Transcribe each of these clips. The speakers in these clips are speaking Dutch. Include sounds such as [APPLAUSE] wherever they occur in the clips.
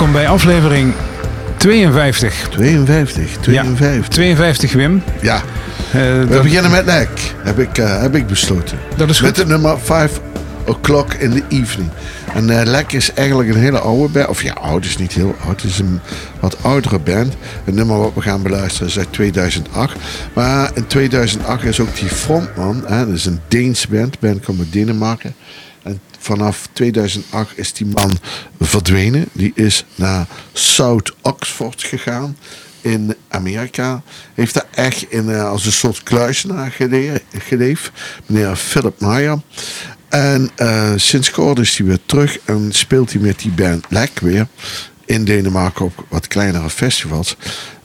Welkom bij aflevering 52. 52, 52. 52 Wim. Ja, Eh, we dat, beginnen met Lek, heb ik, eh, heb ik besloten. dat is Met goed. het nummer 5 o'clock in the evening. En eh Lek is eigenlijk een hele oude band. Of ja, oud is niet heel oud. Het is een wat oudere band. Het nummer wat we gaan beluisteren is uit 2008. Maar in 2008 is ook die frontman. Hè, dat is een Deens band. Band komt uit Denemarken. Vanaf 2008 is die man verdwenen. Die is naar South Oxford gegaan in Amerika. Heeft daar echt in, eh, als een soort kluisenaar gele- geleefd. Meneer Philip Meyer. En eh, sinds kort is hij weer terug en speelt hij met die band Lek weer in Denemarken op wat kleinere festivals.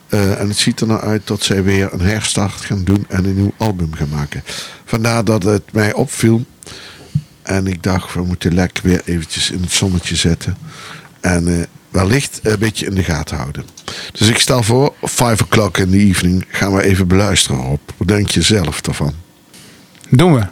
Eh, en het ziet er nou uit dat zij weer een herstart gaan doen en een nieuw album gaan maken. Vandaar dat het mij opviel. En ik dacht, we moeten Lek weer eventjes in het zonnetje zetten. En eh, wellicht een beetje in de gaten houden. Dus ik stel voor, 5 o'clock in the evening gaan we even beluisteren op. Wat denk je zelf daarvan? Doen we.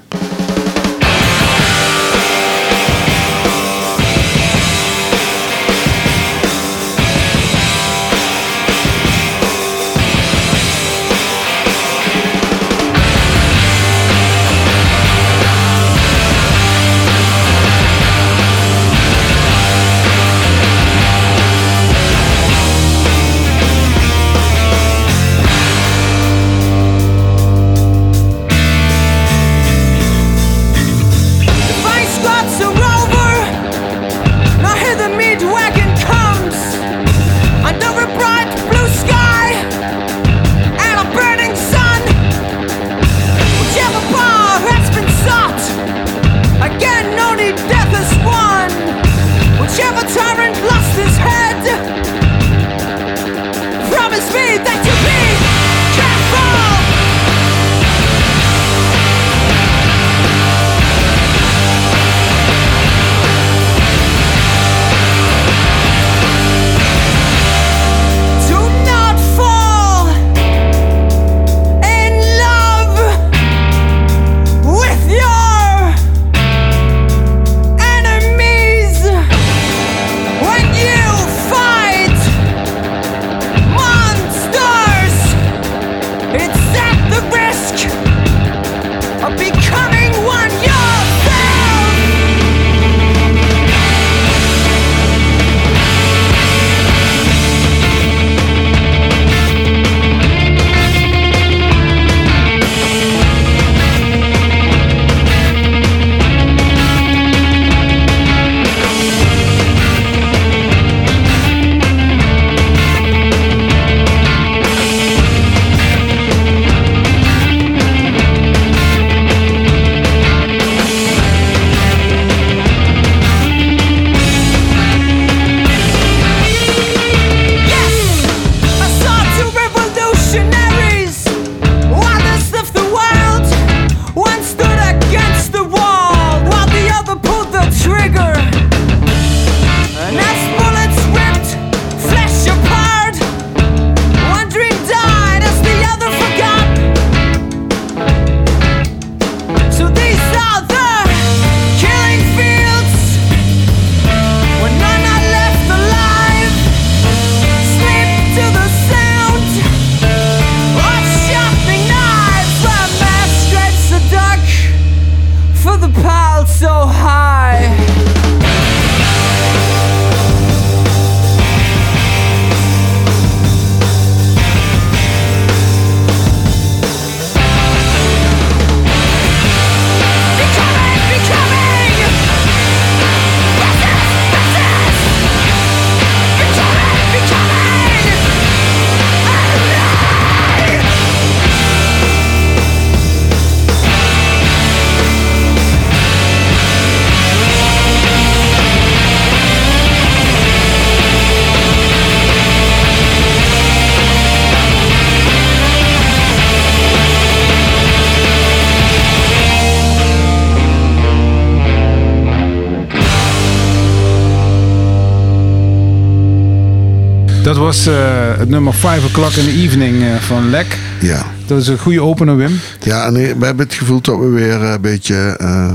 Dat was eh, het nummer 5 o'clock in the evening eh, van Lek. Ja. Dat is een goede opener, Wim. Ja, en we hebben het gevoel dat we weer een beetje eh,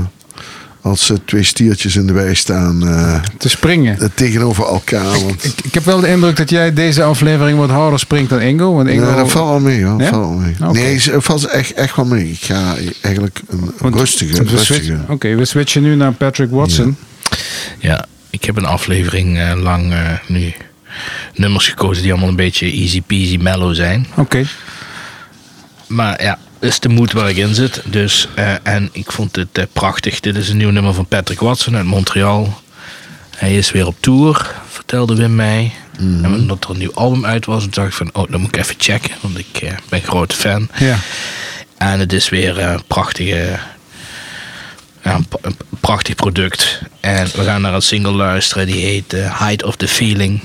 als eh, twee stiertjes in de wei staan eh, Te springen. eh, tegenover elkaar. Want, Ik, ik heb wel de indruk dat jij deze aflevering wat harder springt dan Ingo. Want Ingo ja, dat valt wel mee hoor. Ja? Valt wel mee. Nee, het valt echt, echt wel mee. Ik ga eigenlijk een Want- rustige, rustige. switchen- Oké, we switchen nu naar Patrick Watson. Ja, ik heb een aflevering eh, lang eh, nu nummers gekozen die allemaal een beetje easy peasy mellow zijn. Oké. Maar ja, is de moed waar ik in zit. Dus, eh, en ik vond het eh, prachtig. Dit is een nieuw nummer van Patrick Watson uit Montreal. Hij is weer op tour, vertelde Wim mij. En omdat er een nieuw album uit was, dacht ik van, oh, dan moet ik even checken. Want ik eh, ben groot fan. Ja. En het is weer een prachtige, ja, een, prachtig product. En we gaan naar een single luisteren die heet Height of the Feeling.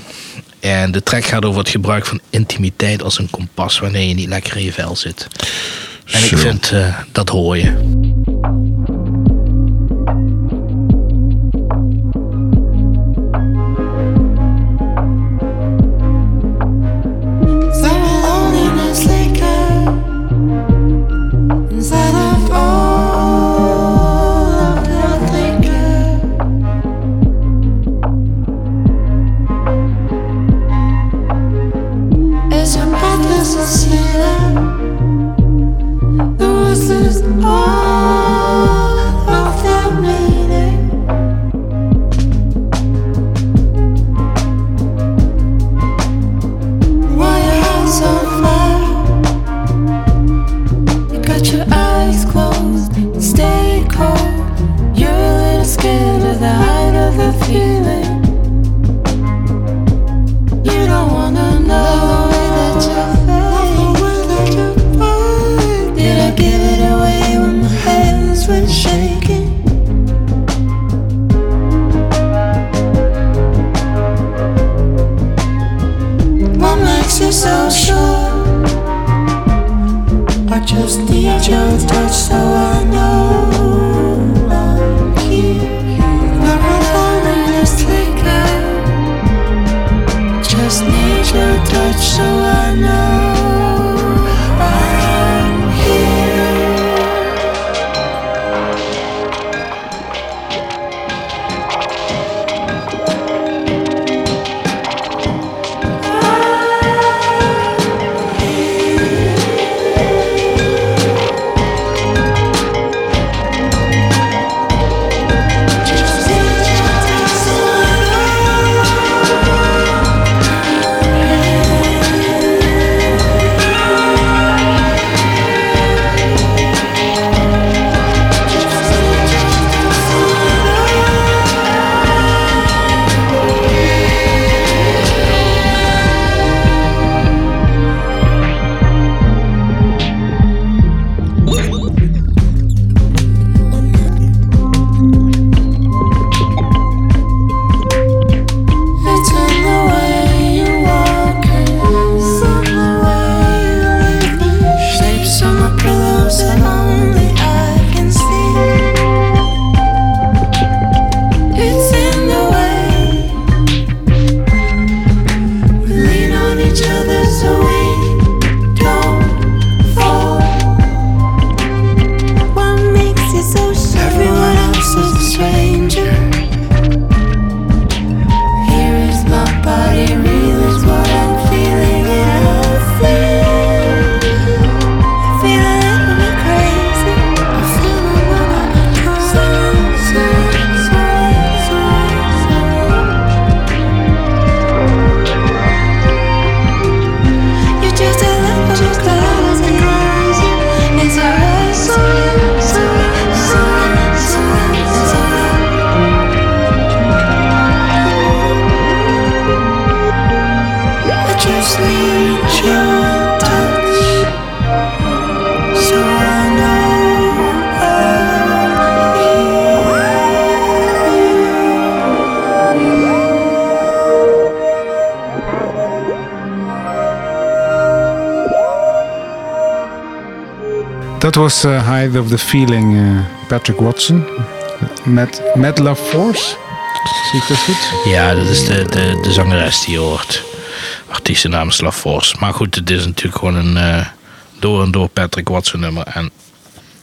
En de track gaat over het gebruik van intimiteit als een kompas wanneer je niet lekker in je vel zit. En ik vind eh, dat hoor je. Was eh, Height of the Feeling, eh, Patrick Watson. Met Mad Love Force. Zie ik dat goed? Ja, dat is de, de, de zangeres die je hoort. Artiestennaam is Love Force. Maar goed, het is natuurlijk gewoon een eh, door en door Patrick Watson nummer. En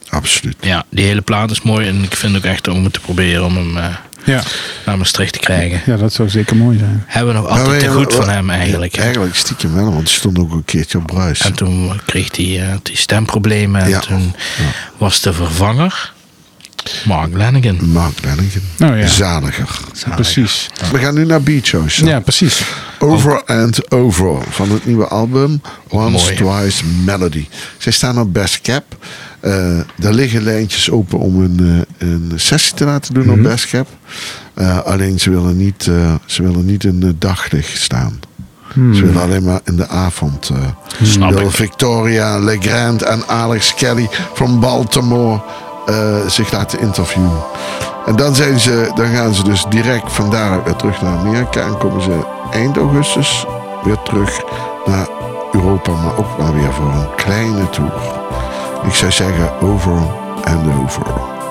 Absoluut. Ja, die hele plaat is mooi en ik vind ook echt om te proberen om hem eh, Ja. Naar Maastricht te krijgen. ja, dat zou zeker mooi zijn. Hebben we nog altijd te goed van hem eigenlijk. Eigenlijk stiekem wel, want hij stond ook een keertje op Bruis. En toen kreeg hij eh, die stemproblemen en Ja. toen was de vervanger Mark Lanigan. Mark Lanigan. Nou ja. Zaliger. Precies. We gaan nu naar Beach House. Ja, precies. Over and Over van het nieuwe album Once Mooi. Twice Melody. Zij staan op Best Cap. Eh er liggen lijntjes open om een, eh, een sessie te laten doen op Best Cap. Eh, alleen ze willen niet, ze willen niet in het daglicht staan. Ze willen alleen maar in de avond. Snap wil ik. Victoria Legrand en Alex Kelly van Baltimore zich laten interviewen. En dan, zijn ze, dan gaan ze dus direct van daaruit weer terug naar Amerika. En komen ze eind augustus weer terug naar Europa. Maar ook maar weer voor een kleine tour. Ik zou zeggen over en over.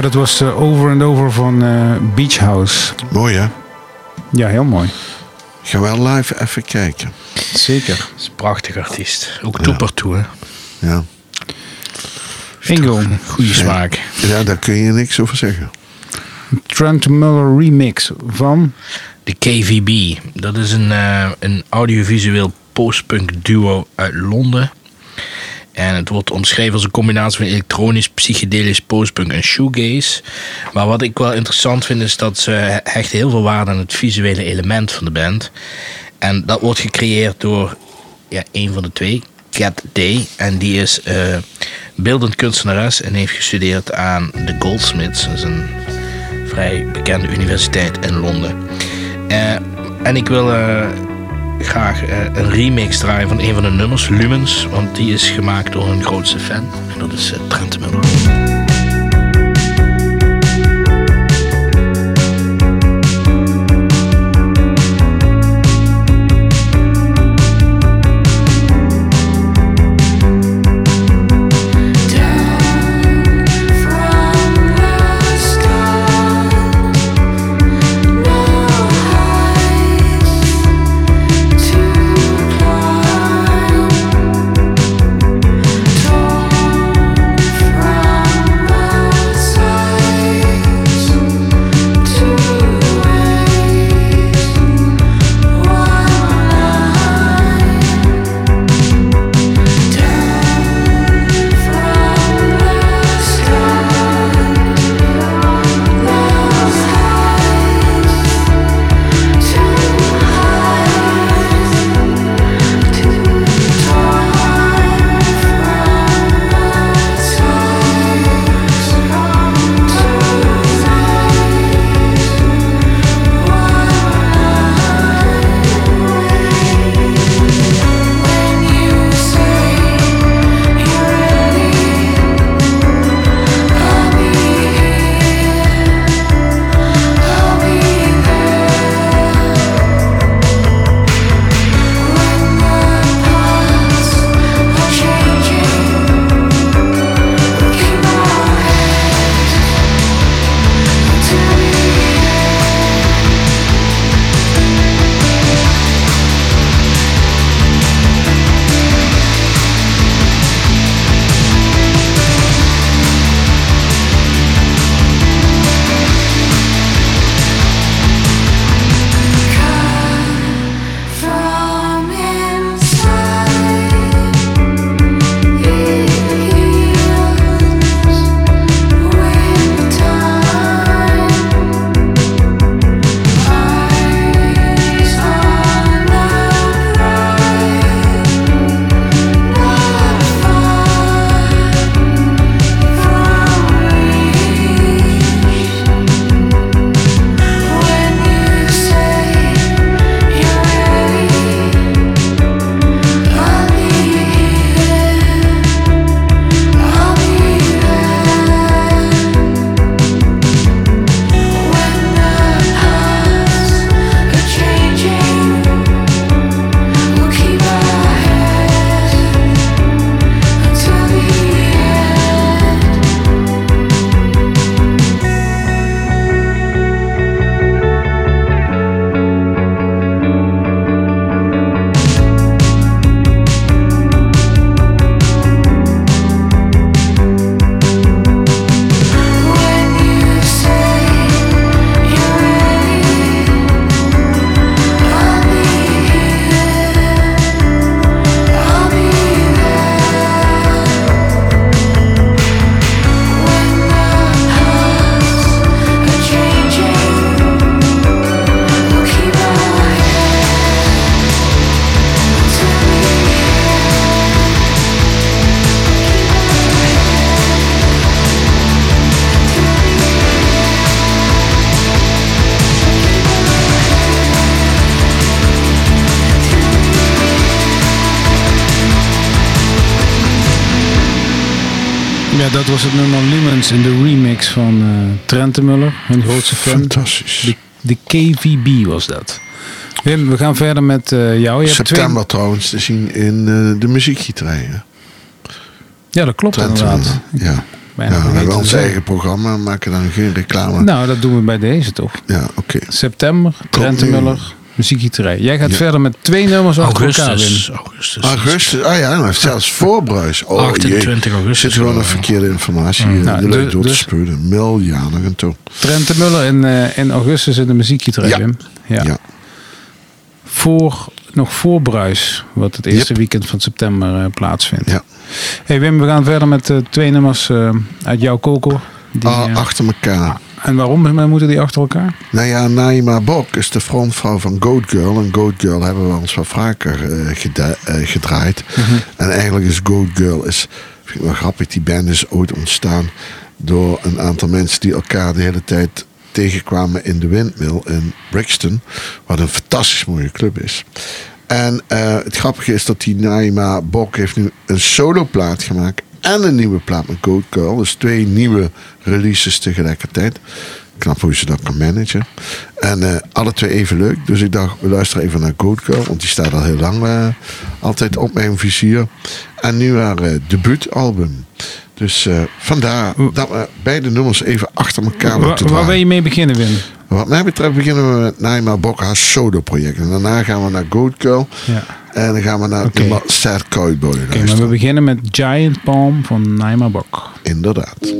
Ja, dat was eh, Over and Over van eh, Beach House. Mooi hè? Ja, heel mooi. Ga wel live even kijken. Zeker. Dat is een prachtig artiest. Ook toeper toe, hè. Ja. Ingo, Goede smaak. ja, daar kun je niks over zeggen. Trent Muller remix van... De KVB. Dat is een, eh, een audiovisueel postpunk duo uit Londen. En het wordt omschreven als een combinatie van elektronisch, psychedelisch, postpunk en shoegaze. Maar wat ik wel interessant vind is dat ze hechten heel veel waarde aan het visuele element van de band. En dat wordt gecreëerd door ja, een van de twee, Cat Day. En die is eh, beeldend kunstenares en heeft gestudeerd aan de Goldsmiths. Dat is een vrij bekende universiteit in Londen. Eh, en ik wil eh, graag eh, een remix draaien van een van de nummers, Lumens. Want die is gemaakt door hun grootste fan. En dat is eh, Trent Muller. Ja, dat was het nummer Lumens in de remix van eh Trent Muller, hun grootste fan. Fantastisch. De, de KVB was dat. Wim, we gaan verder met eh, jou. Je September trouwens te zien in eh, de? Twee... Ja, dat klopt inderdaad. Ja. Bijna Ja, we hebben ons eigen programma, maken dan geen reclame. Nou, dat doen we bij deze toch. Ja, oké. September, Trente nu. Muller, muziekgieterij. Jij gaat Ja. verder met twee nummers achter elkaar, Augustus. Wim. Augustus. Augustus, ah ja, nou, zelfs voorbruis. Oh, 28 jee. augustus. Zit gewoon een verkeerde informatie Nou, nou, de- door te dus- spelen. Miljanigen toe. Trente Muller in, eh, in augustus in de muziekgieterij, Ja. Wim. Ja. Ja. Voor, nog voor Bruis, wat het eerste Yep. weekend van september eh, plaatsvindt. Ja. Hey Wim, we gaan verder met eh, twee nummers eh, uit jouw koko. Die, Ah, achter elkaar. En waarom moeten die achter elkaar? Nou ja, Naima Bok is de frontvrouw van Goat Girl. En Goat Girl hebben we ons wel vaker eh, geda- eh, gedraaid. En eigenlijk is Goat Girl, is, vind ik wel grappig, die band is ooit ontstaan door een aantal mensen die elkaar de hele tijd tegenkwamen in de Windmill in Brixton. Wat een fantastisch mooie club is. En eh, het grappige is dat die Naima Bok heeft nu een soloplaat gemaakt en een nieuwe plaat met Goat Girl. Dus twee nieuwe releases tegelijkertijd. Knap hoe ze dat kan managen. En eh, alle twee even leuk. Dus ik dacht, we luisteren even naar Goat Girl. Want die staat al heel lang eh, altijd op mijn vizier. En nu haar eh, debuutalbum. Dus vandaar dat we beide nummers even achter elkaar moeten waar wil je mee beginnen, Wim? Wat mij betreft beginnen we met Naima Bok, haar solo-project. En daarna gaan we naar Goat Girl. Ja. En dan gaan we naar nummer Sad Cowboy Oké, maar we beginnen met Giant Palm van Naima Bok. Inderdaad.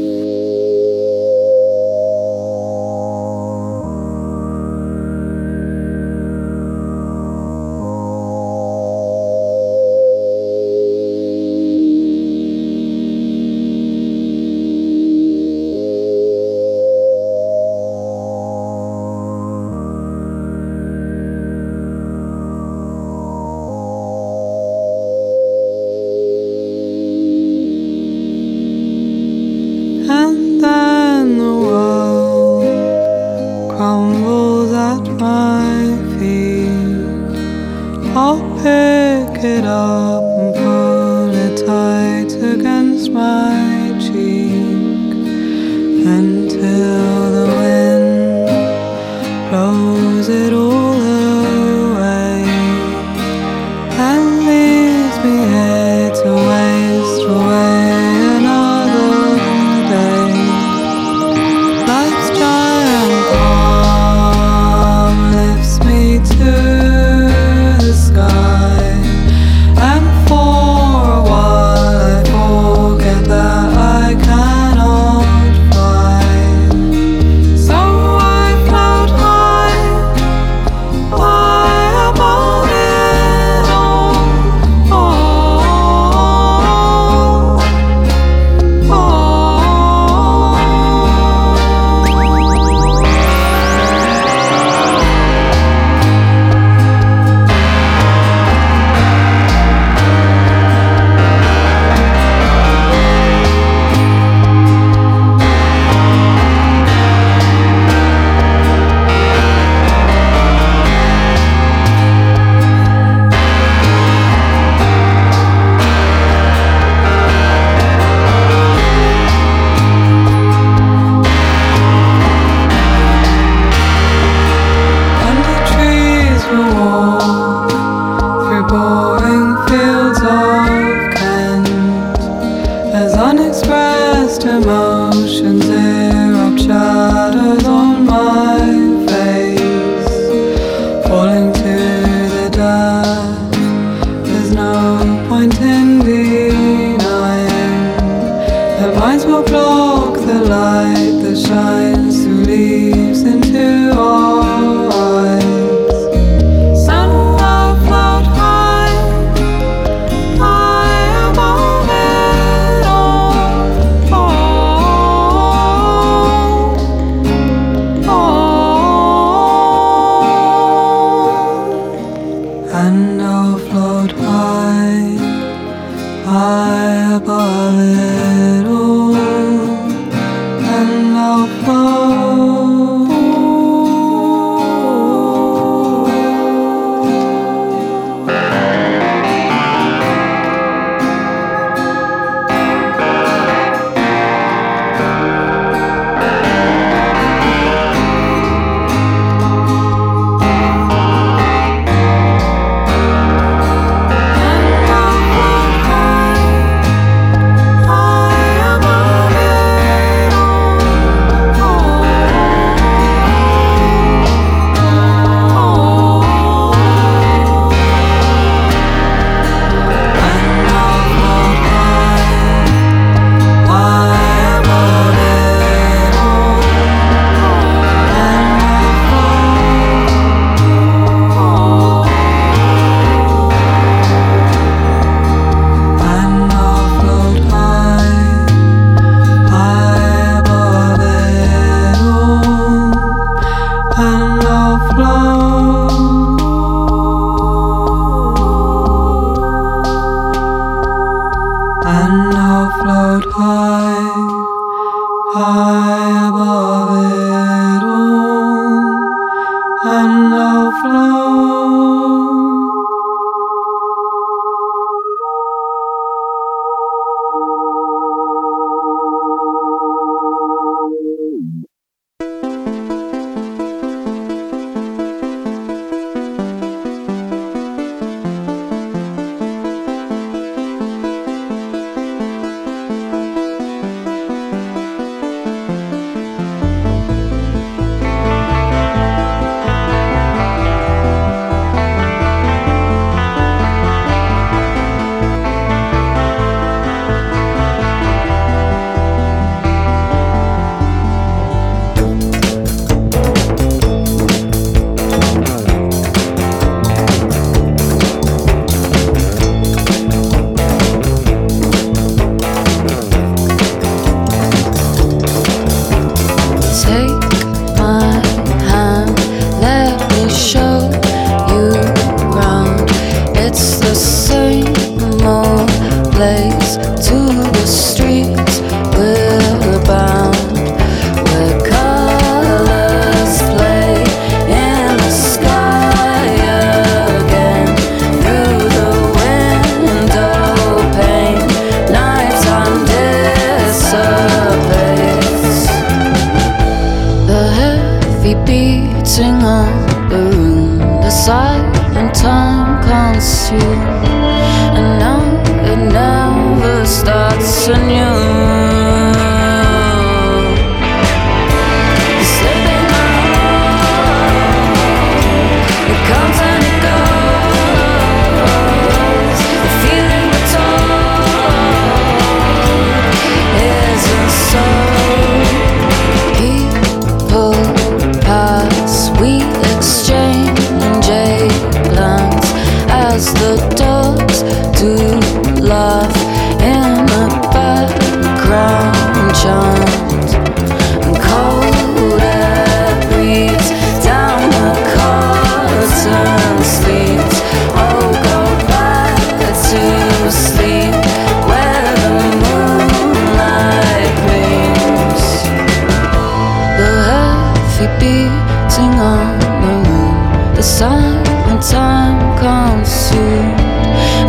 coffee beating on the moon. The sun when time consumed,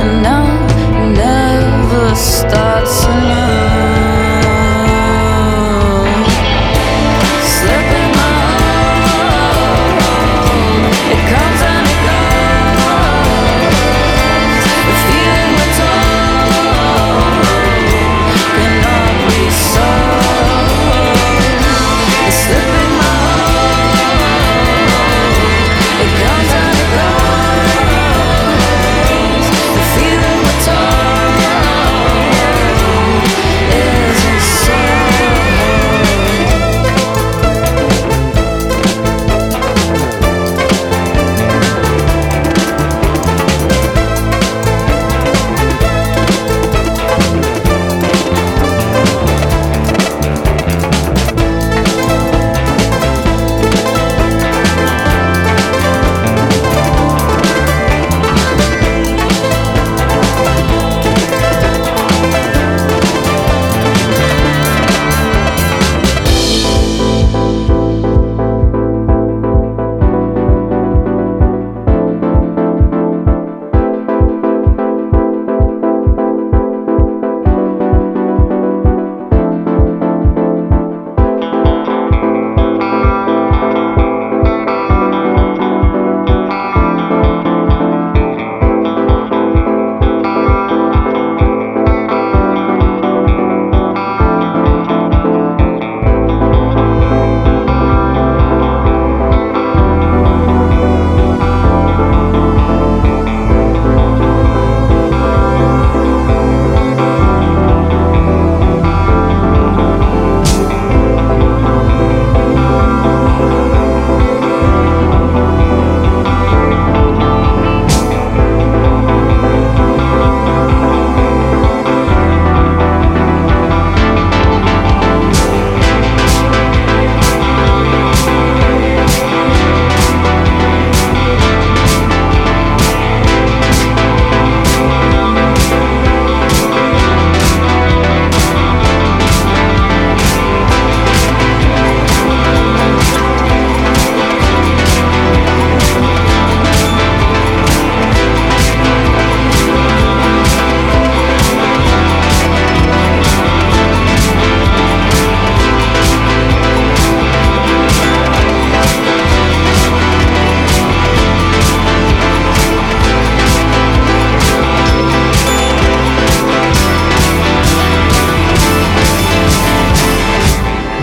and now it never starts anew.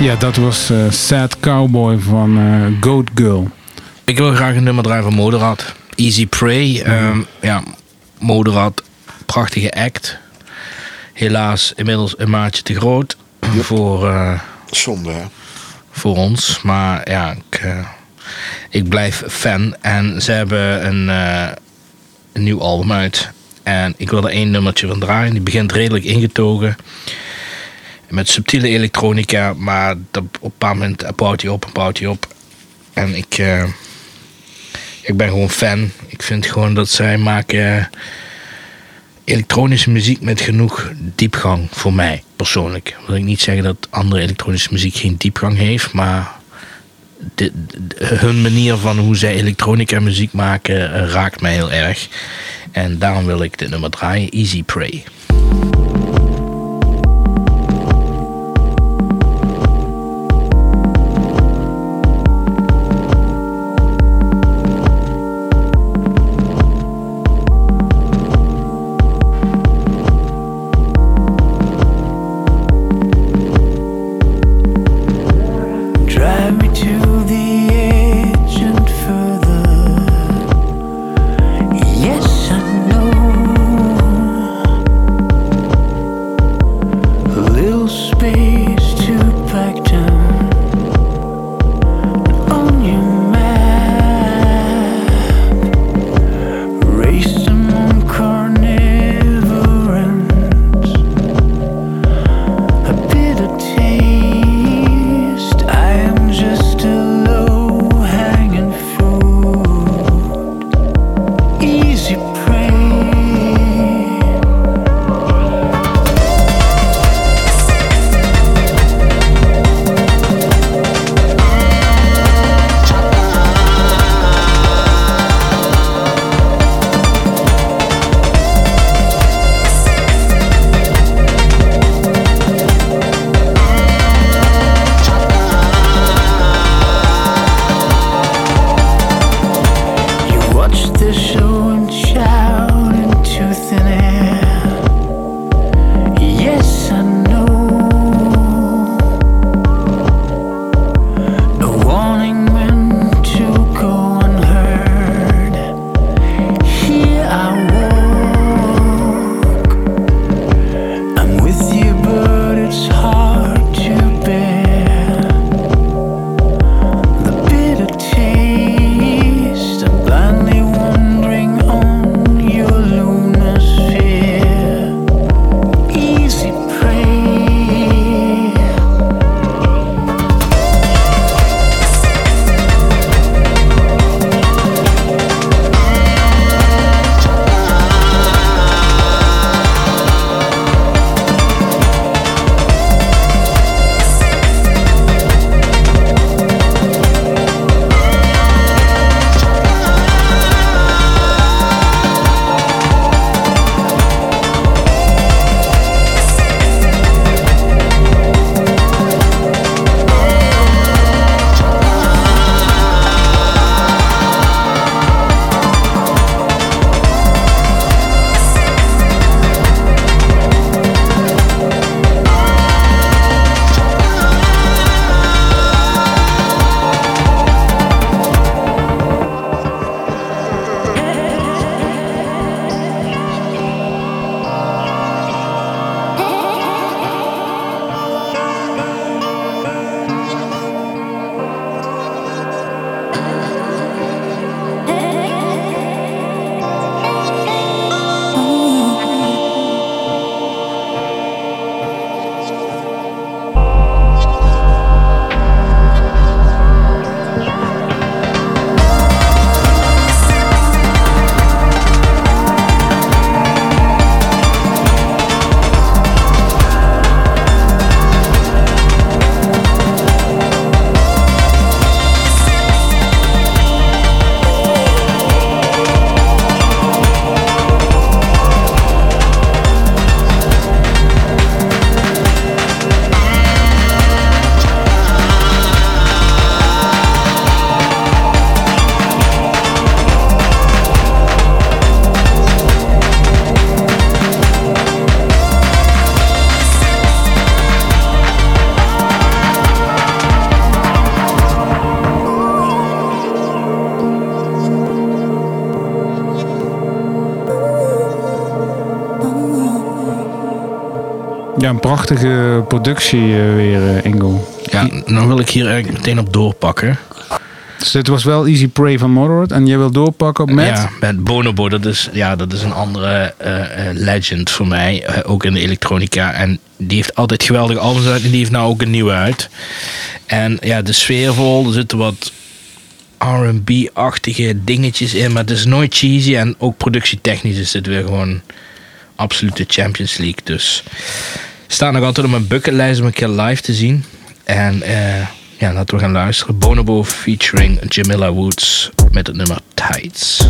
Ja, dat was eh, Sad Cowboy van eh, Goat Girl. Ik wil graag een nummer draaien van Moderat. Easy Prey. ehm, ja, Moderat, prachtige act. Helaas inmiddels een maatje te groot voor, eh, Zonde, hè? voor ons. Maar ja, ik, eh, ik blijf fan. En ze hebben een, eh, een nieuw album uit. En ik wil er één nummertje van draaien. Die begint redelijk ingetogen. Met subtiele elektronica. Maar op een bepaald moment bouwt hij op en bouwt hij op. En ik, eh, ik ben gewoon fan. Ik vind gewoon dat zij maken elektronische muziek met genoeg diepgang voor mij persoonlijk. Wil ik niet zeggen dat andere elektronische muziek geen diepgang heeft, maar de- hun manier van hoe zij elektronica muziek maken eh, raakt mij heel erg. En daarom wil ik dit nummer draaien, Easy Prey. Prachtige productie eh, weer, eh, Ingo. Ja, dan wil ik hier eigenlijk meteen op doorpakken. Dus dit was wel Easy Prey van Motorhead. En jij wil doorpakken op met... Ja, met Bonobo, dat is, ja, dat is een andere eh, eh, legend voor mij. eh, ook in de elektronica. En die heeft altijd geweldige albums uit. En die heeft nou ook een nieuwe uit. En ja, de sfeervol. Er zitten wat R&B-achtige dingetjes in. Maar het is nooit cheesy. En ook productietechnisch is dit weer gewoon absolute Champions League. Dus staat nog altijd op mijn bucketlijst om een keer live te zien. En eh, ja, laten we gaan luisteren. Bonobo featuring Jamila Woods met het nummer Tides.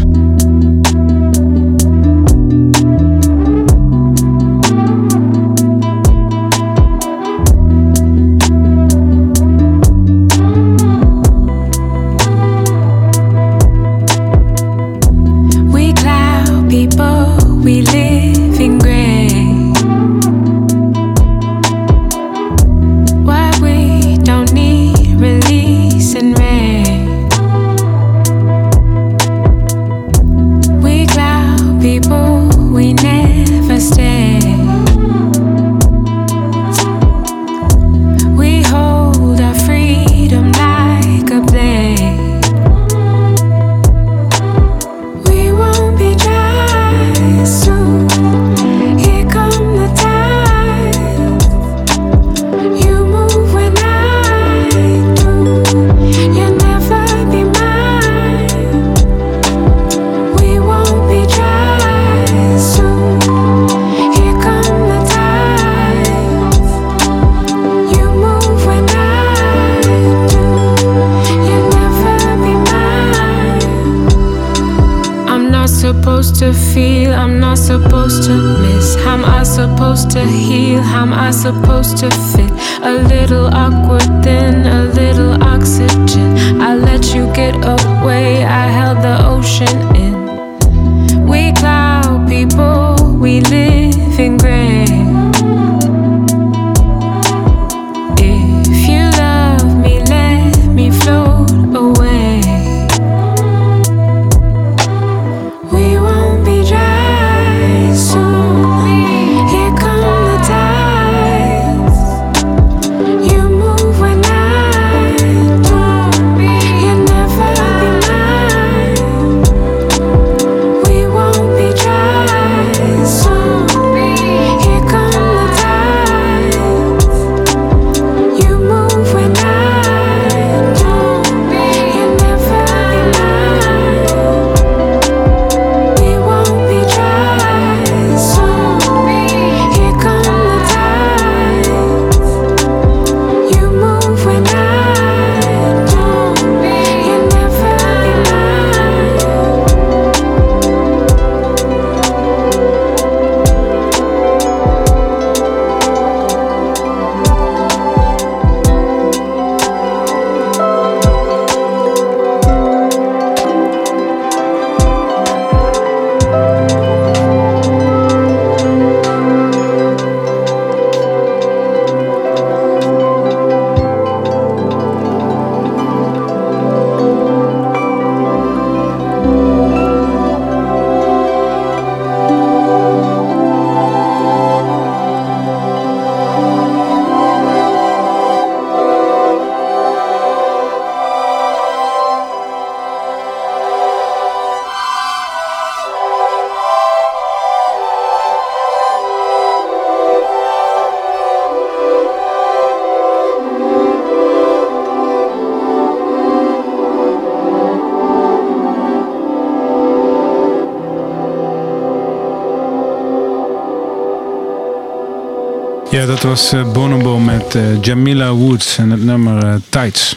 Ja, dat was eh, Bonobo met eh, Jamila Woods en het nummer eh, Tides.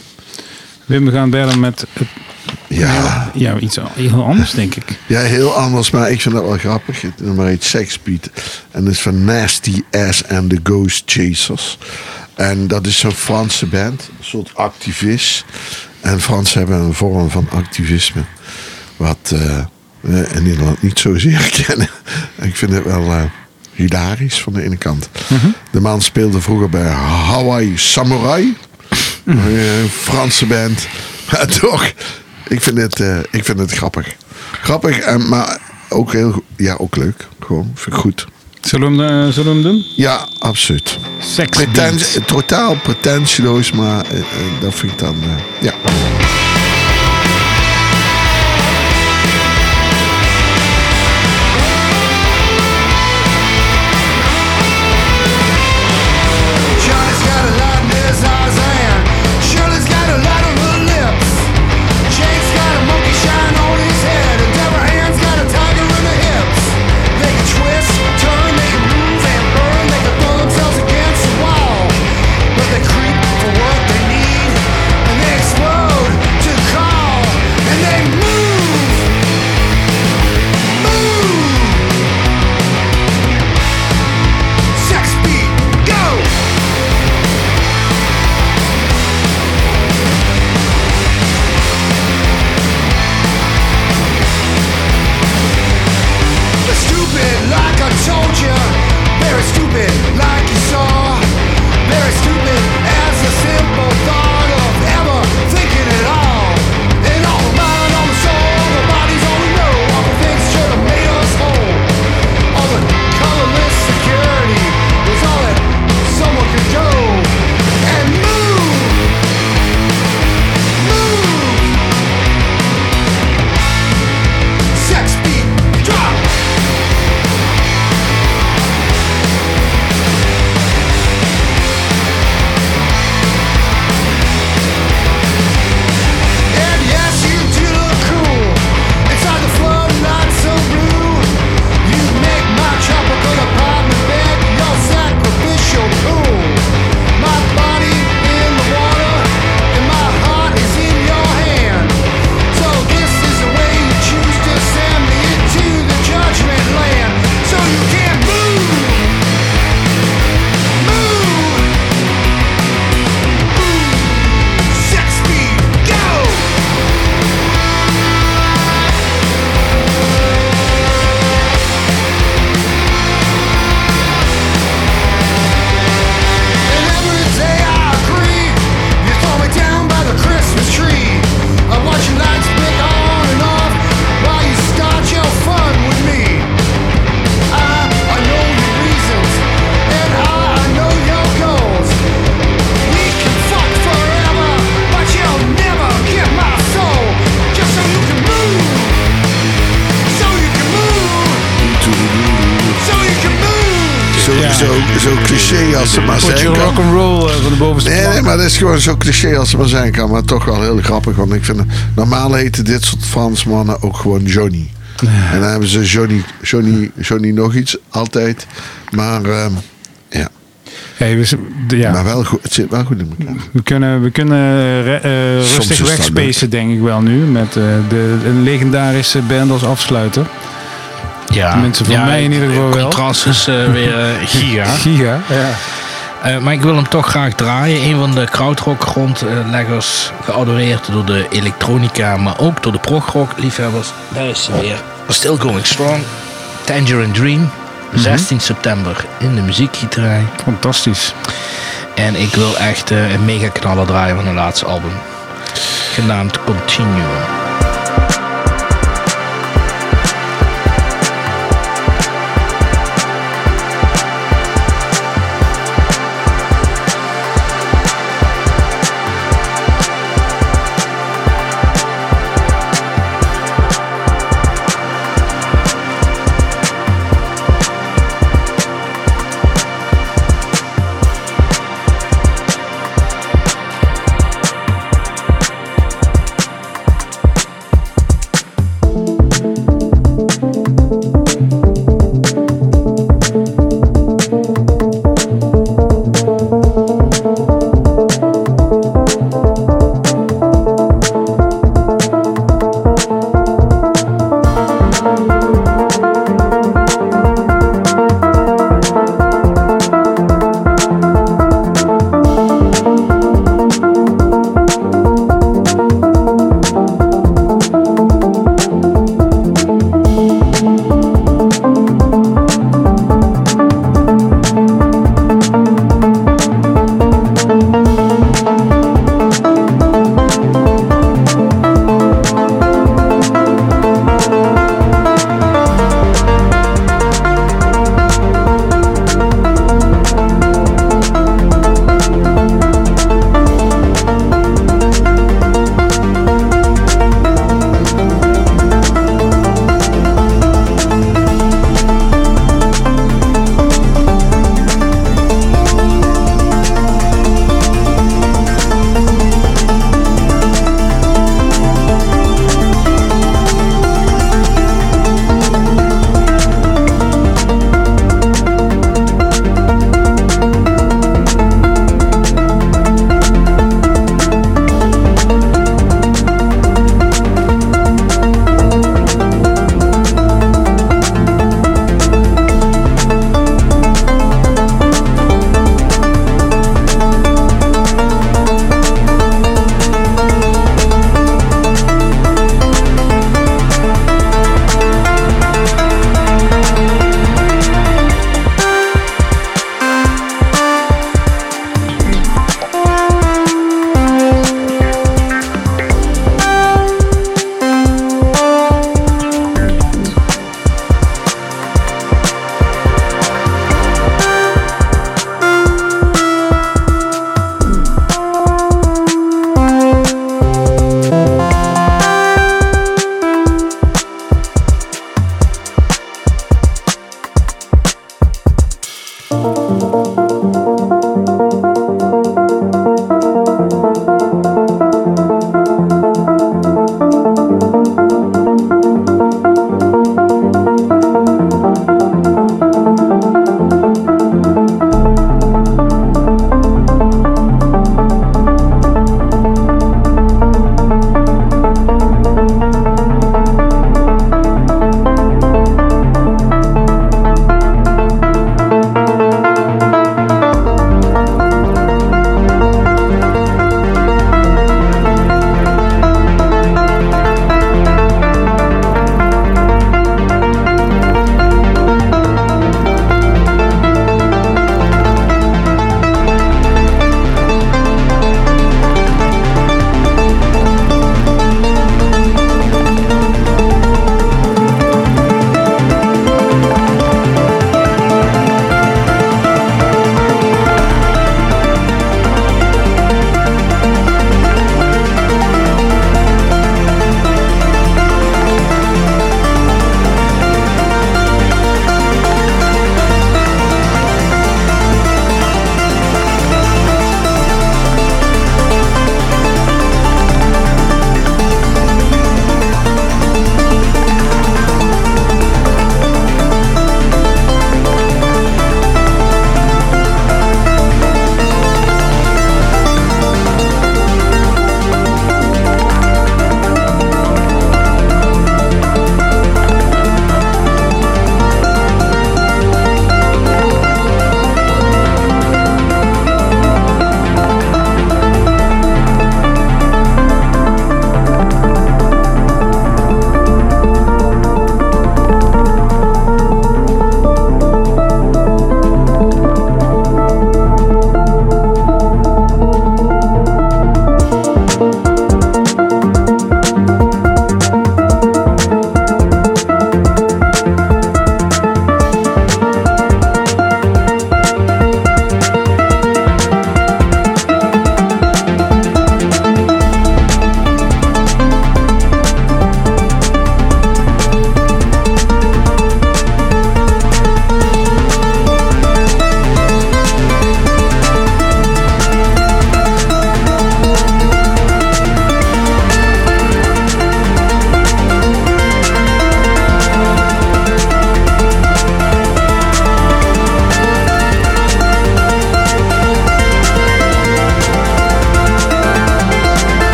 Wim, we gaan verder met het, Ja, ja, iets heel anders, denk ik. ja, heel anders, maar ik vind dat wel grappig. Het nummer heet Sexbeat. En dat is van Nasty Ass and the Ghost Chasers. En dat is zo'n Franse band, een soort activist. En Fransen hebben een vorm van activisme. Wat eh, we in Nederland niet zozeer [LAUGHS] kennen. ik vind het wel hilarisch van de ene kant. De man speelde vroeger bij Hawaii Samurai. Een Franse band. [LAUGHS] Maar toch, ik vind het, eh, ik vind het grappig. Grappig, en, maar ook heel ja, ook leuk. Gewoon, vind ik goed. Zullen we hem, eh, zullen we hem doen? Ja, absoluut. Beat. totaal pretentieloos, maar eh, eh, dat vind ik dan... eh, ja. Cliché als ze maar Potje zijn kan. rock'n'roll eh, van de bovenste Nee, nee, maar dat is gewoon zo cliché als het maar zijn kan. Maar toch wel heel grappig. Want ik vind, normaal heten dit soort Fransmannen ook gewoon Johnny. En dan hebben ze Johnny, Johnny, Johnny nog iets, altijd. Maar ehm, ja, Hey, we, ja. maar wel goed, het zit wel goed in elkaar. we kunnen, we kunnen re- eh, rustig wegspacen, denk ik wel nu. Met eh, de, een legendarische band als afsluiter. Ja, Mensen van mij in ieder geval het wel. contrast is eh, weer eh, [LAUGHS] giga. Giga. Ja. Eh, maar ik wil hem toch graag draaien. Een van de krautrock grondleggers, geadoreerd door de elektronica, maar ook door de progrock liefhebbers. Daar is ze weer. Still Going Strong. Tangerine Dream. 16 september in de muziekgieterij. Fantastisch. En ik wil echt een mega knaller draaien van hun laatste album. Genaamd Continuum.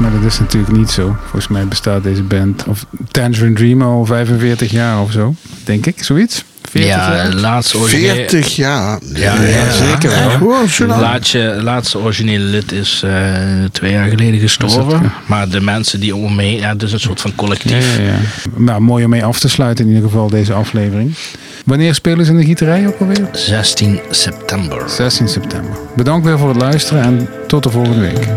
Maar dat is natuurlijk niet zo. Volgens mij bestaat deze band, of Tangerine Dream al 45 jaar of zo, denk ik, zoiets. 40 Ja, jaar? de laatste originele, 40 jaar. Ja, ja, zeker wel. Lang? laatste, laatste originele lid is eh, twee jaar geleden gestorven. Ja? Maar de mensen die om me heen, ja, het is een soort van Ja, collectief. ja, ja. Nou, mooi om mee af te sluiten in ieder geval deze aflevering. Wanneer spelen ze in de gieterij ook alweer? 16 september. 16 september. Bedankt weer voor het luisteren en tot de volgende week.